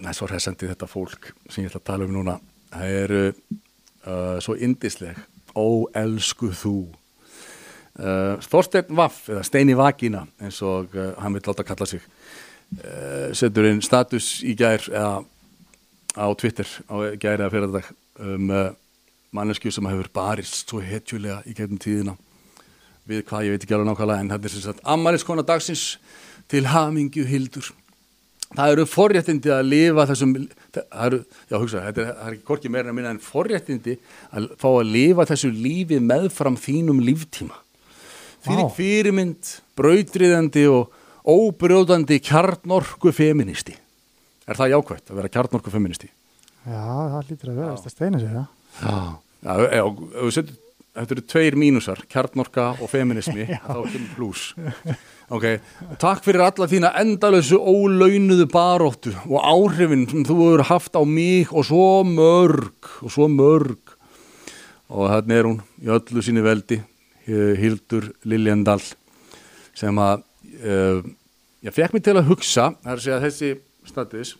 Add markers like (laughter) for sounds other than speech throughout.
það er svo resandi þetta fólk sem ég ætla að tala um núna. Það eru uh, svo indisleg ó elsku þú. Uh, Þorstein Vaff eða Steini Vagina eins og uh, hann vil láta kalla sig. Uh, setur inn status í gær eða á Twitter á gær eða fyrir dag um uh, mannesku sem hefur barist svo hetjulega í gegnum tíðina. Við hvað ég veit ekki alveg nákvæmlega en þetta er sem sagt ammaliðskona dagsins til hamingju hildur það eru forréttindi að lifa þessum það eru, já hugsa, þetta er, það er ekki korki meira en minna en forréttindi að fá að lifa þessu lífi meðfram þínum líftíma. Fyrir Vá. fyrirmynd, brautriðandi og óbrjóðandi kjarnorku feministi er það jákvæmt að vera kjarnorku feministi Já, það lítur að vera þetta steina sér, já. já, já, já og setur, þetta eru tveir mínusar kjarnorka og feminismi (laughs) þá er þetta pluss ok, takk fyrir alla þína endalösu ólaunuðu baróttu og áhrifin sem þú hefur haft á mig og svo mörg og svo mörg. Og þannig er hún í öllu síni veldi eh, Hildur Liljendal sem að uh, ég fekk mig til að hugsa það er að segja þessi status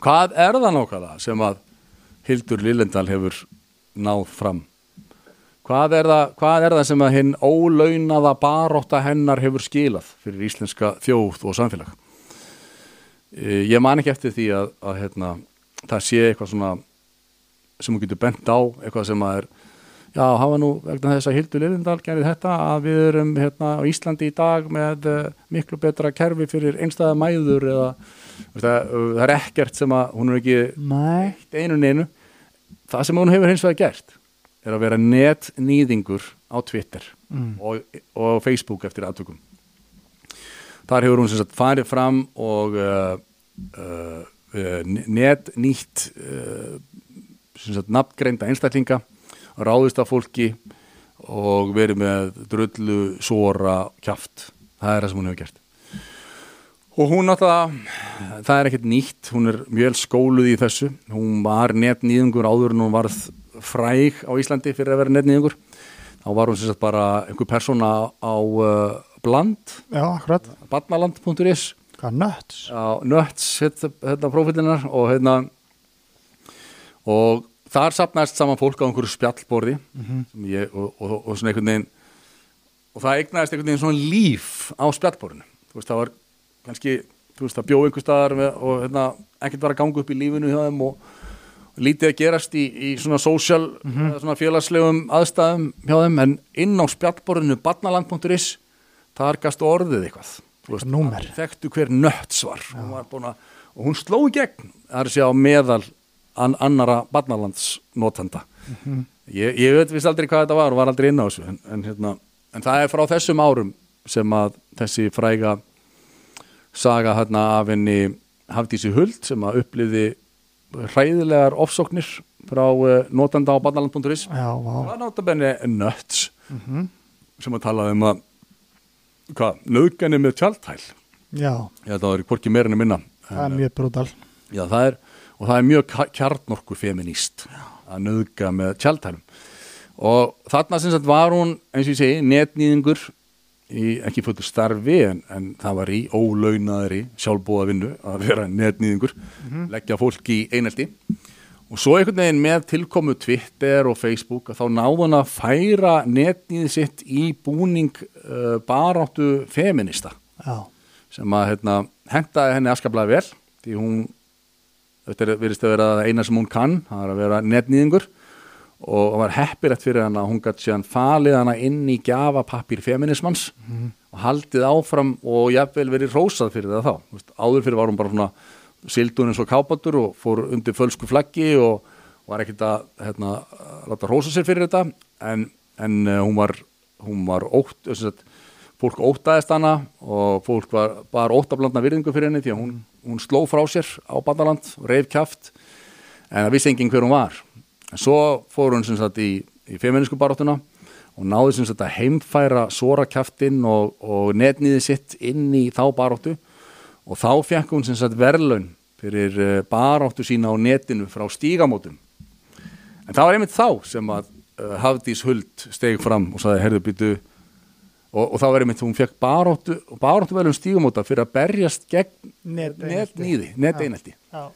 hvað er það nákvæmlega sem að Hildur Liljendal hefur náð fram hvað er það, hvað er það sem að hinn ólaunaða barótta hennar hefur skilað fyrir íslenska þjóð og samfélag? Eh, ég man ekki eftir því að, að hérna, það sé eitthvað svona sem hún getur bent á eitthvað sem að er já, hafa nú vegna þess að Hildur Lillendal gerði þetta að við erum hérna á Íslandi í dag með uh, miklu betra kerfi fyrir einstæða mæður eða það, það er ekkert sem að hún er ekki eitt einu neinu. Það sem hún hefur hins vegar gert er að vera netnýðingur á Twitter Mm. og, og Facebook eftir aðtökum þar hefur hún sem sagt farið fram og uh, uh, netnýtt uh, sem sagt nafngreinda einstaklinga ráðist af fólki og verið með drullu, sóra, kjaft. Það er það sem hún hefur gert. Og hún náttúrulega það er ekkert nýtt, hún er mjög skóluð í þessu, hún var netnýðingur áður en hún varð fræg á Íslandi fyrir að vera netnýðingur þá var hún sem sagt bara einhver persóna á uh, bland, nötts? á Nuts, hérna, hérna prófílinar og hérna og þar sapnaðist saman fólk á einhverju spjallborði sem ég, og, og, og svona einhvern veginn og það eignaðist einhvern veginn svona líf á spjallborðinu. Þú veist, það var kannski þú veist, það bjóð einhver staðar með, og hérna, ekkert var að ganga upp í lífinu hjá þeim og lítið að gerast í, í svona social, eða svona félagslegum aðstæðum hjá þeim, en inn á spjallborðinu badnaland.is þar gast orðið eitthvað. Númer. þekktu hver nötts var. Hún að, og hún sló í gegn það er að segja á meðal an, annara barnalandsnotanda ég, ég veit vist aldrei hvað þetta var og var aldrei inn á þessu en, en, hérna, en það er frá þessum árum sem að þessi fræga saga hérna af henni Hafdísi Huld sem að uppliði hræðilegar ofsóknir frá uh, notanda á barnaland.is Já, vá. það var náttabenni nötts sem að tala um að hvað, nöðgani með tjaldhæl Já, að það er hvorki meirinu minna. Það er mjög brútal. Já, það er, og það er mjög kjarnorku feminist að nöðga með tjaldhælum og þarna sem sagt var hún eins og ég segi, netnýðingur í ekki fullu starfi en, en það var í ólaunaðri sjálfbúða vinnu að vera netnýðingur leggja fólk í einelti. Og svo einhvern veginn með tilkomu Twitter og Facebook að þá náðu hann að færa netnýði sitt í búning uh, baráttu feminista Já, sem að hérna, hentaði henni afskaplega vel því hún þetta er virðist að vera eina sem hún kann það er að vera netnýðingur og var heppirætt fyrir hann að hún gætt síðan falið hana inn í gjafapappir feminismans og haldið áfram og jafnvel verið rósað fyrir það þá. Þú veist, áður fyrir var hún bara svona sildun eins og kápatur og fór undir fölsku flaggi og var ekkert að hérna, láta rósa sér fyrir þetta. En, en uh, hún var hún var ótt að fólk óttaðist hana og fólk var bara óttablandna virðingu fyrir henni því að hún, hún sló frá sér á bandaland, reif kjaft en það vissi enginn hver hún var en svo fór hún sem sagt í, í feminísku baráttuna og náði sem sagt að heimfæra svora kjaftinn og, og netniði sitt inn í þá baráttu. Og þá fekk hún sem sagt verðlaun fyrir eh, baráttu sína á netinu frá stígamótum. En það var einmitt þá sem að uh, Hafdís Huld steg fram og saði herðu býtu og, og þá var einmitt hún fekk baráttu, baráttu verðum stígamóta fyrir að berjast gegn netnýði, neteinelti. Já.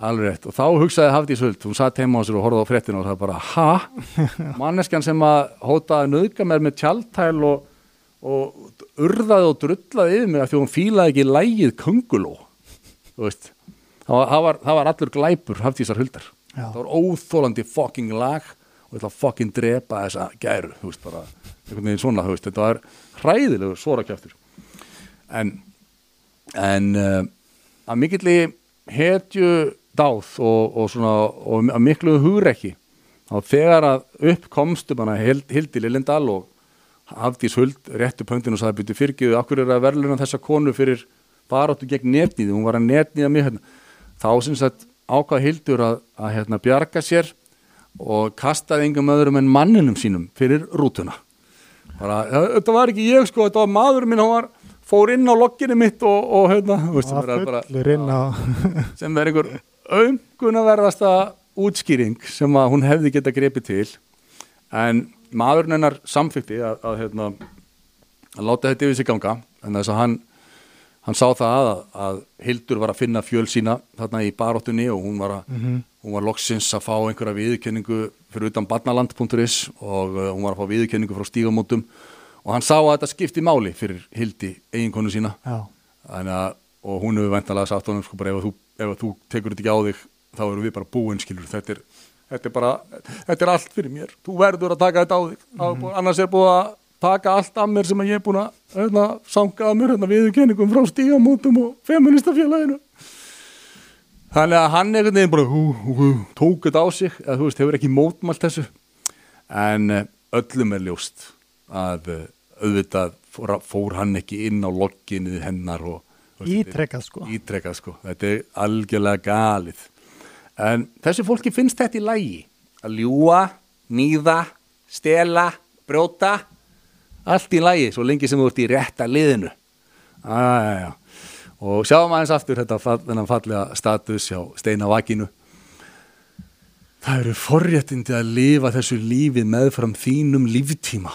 Alveg rétt og þá hugsaði Hafdís Huld, hún satt heima á sér og horfði á fréttinu og það bara, ha? (laughs) manneskjan sem að hótaði að nöðga mér með tjaldtæl og, og urðaði og drullaði yfir mig af því að hún fílaði ekki lægið veist það það var, það var allur glæpur Hafdísar Huldar Já. það var óþólandi fucking lag og ég ætla að fucking drepa þessa gæru veist bara, svona þetta var hræðilegur svora kjæftur en en uh, að mikilli hetju dáð og, og svona og að miklu hugrekki þá þegar að upp komstum hana Hild- Hildi Lillendal og Hafdís Huld réttu pöntin og sagði byrju fyrirgiðu, akkur er að verðluna þessa konu fyrir baráttu gegn netnýði, hún var að netnýða mig hérna. þá sem sagt ákvað Hildur að, að hérna, bjarga sér og kastaði engum öðrum en manninum sínum fyrir rútuna. Bara, "Ja, þetta var ekki ég sko, þetta var maður minn, hann var fór inn á logginu mitt og, og hérna, veist, bara á sem er einhver auðgunarverðasta útskýring sem að hún hefði geta grepið til en maðurinn hennar samfykti að, að, hérna, að láta þetta yfir sig ganga en þess að hann, hann sá það að, að Hildur var að finna fjöl sína þarna í baróttunni og hún var, að, hún var loksins að fá einhverja viðurkenningu fyrir utan barnaland.is og uh, hún var að fá viðurkenningu frá stígamótum. Og hann sá að þetta skipti máli fyrir Hildi eiginkonu sína. Að, og hún hefur væntalega sagt honum sko bara ef þú, ef þú tekur þetta ekki á þig þá erum við bara búin skilur þetta er, þetta er bara, þetta er allt fyrir mér. Þú verður að taka þetta á þig. Mm annars er búið að taka allt af mér sem ég er búin að hérna, sanga að mér hérna, viðurkenningum frá stígamótum og feministafélaginu þannig að hann einhvern veginn bara hú, hú, hú, tók þetta á sig. Eða þú veist, hefur ekki mótmælt þessu. En eh, öllum er ljóst að eh, auðvitað fór, fór hann ekki inn á logginu hennar og ítrekkað sko. Ítrekkað sko, þetta er algjörlega galið. En þessu fólki finnst þetta í lægi að ljúa, nýða stela, brjóta. Allt í lægi, svo lengi sem þú ert í rétta liðinu. Æja, og sjáum aðeins aftur þetta þennan fallega status hjá Steina Vakinu. Það eru forréttindi að lifa þessu lífið meðfram þínum líftíma.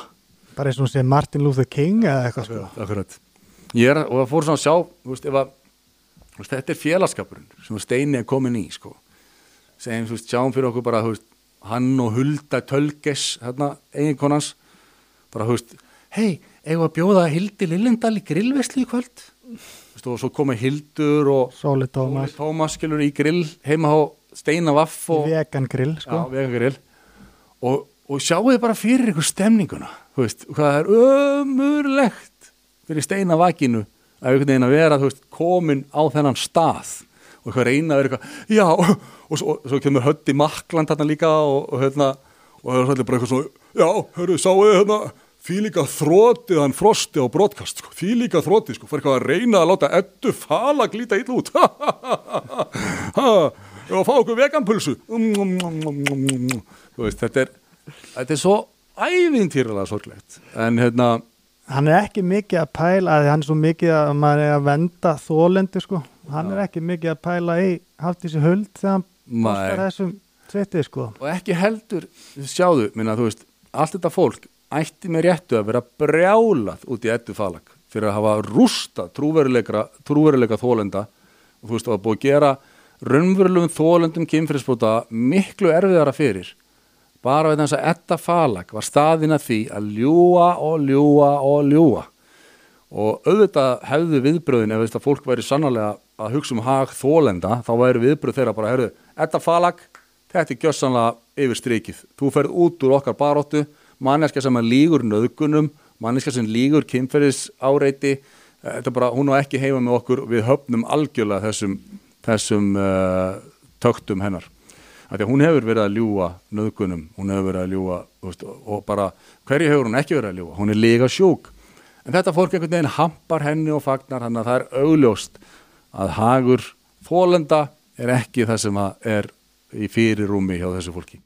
Bara eins og sé Martin Luther King eða eitthvað sko. Akkurat. Ég er, og það fór svona að sjá, veist, að, veist, þetta er félagskapurinn sem Steini er komin í, sko. Þú veist, sjáum fyrir okkur bara, hann og Hulda Tölges, hérna, eiginkonans, bara, hei, eigum að bjóða Hildi Lillendal í grillveslu í kvöld? Og svo komið Hildur og Sóli Tómas, Tómas, skilur, í grill heima á Steina Vaff og vegan grill sko. Já, vegangrill og, og sjáu þið bara fyrir ykkur stemninguna. Hvað er ömurlegt fyrir steina vakinu að einhvern veginn að vera, veist, komin á þennan stað. Og eitthvað reyna að vera eitthvað, já, og svo, svo kemur höndi makland þarna líka og, og hérna, og það er svolítið bara eitthvað svona, já, hörru, sáu þið hérna því líka þrótið hann frosti á brotkast, sko, því líka þrótið, sko, fyrir eitthvað að reyna að láta eddu fala glýta ill út, (laughs) að fá okkur veganpulsu, þú veist, þetta er, þetta er svo ævintýrlega sorglegt, en hérna, hann er ekki mikið að pæla að hann er svo mikið að maður er að venda þólendur sko, hann er ekki mikið að pæla í hafði þessi huld þegar hann postar þessum tveitið sko. Og ekki heldur sjáðu, minna, þú veist, allt þetta fólk ætti með réttu að vera brjálað út í ettu falag fyrir að hafa rústa trúveruleika, þólenda og þú veist, það var búið að gera raunverulegum þólendum kynfyrirsbúta miklu erfiðara fyrir bara við þess að etta falag var staðin að því að ljúa og ljúa og ljúa og auðvitað hefðu viðbröðin ef þetta fólk væri sannlega að hugsa um hag þólenda, þá væri viðbröð þeirra bara, herðu, þetta falag þetta er gjössanlega yfir strikið þú ferð út úr okkar baróttu manneska sem að lígur nöðgunum manneska sem lígur kynferðis áreiti þetta er bara, hún á ekki heima með okkur við höfnum algjörlega þessum þessum uh, töktum hennar af því að hún hefur verið að ljúa nöðgunum, hún hefur verið að ljúa veist, og bara, hverju hefur hún ekki verið að ljúa hún er líka sjúk en þetta fólk einhvern veginn hampar henni og fagnar hann að það er augljóst að hagur þólenda er ekki það sem er í fyrirrúmi hjá þessu fólki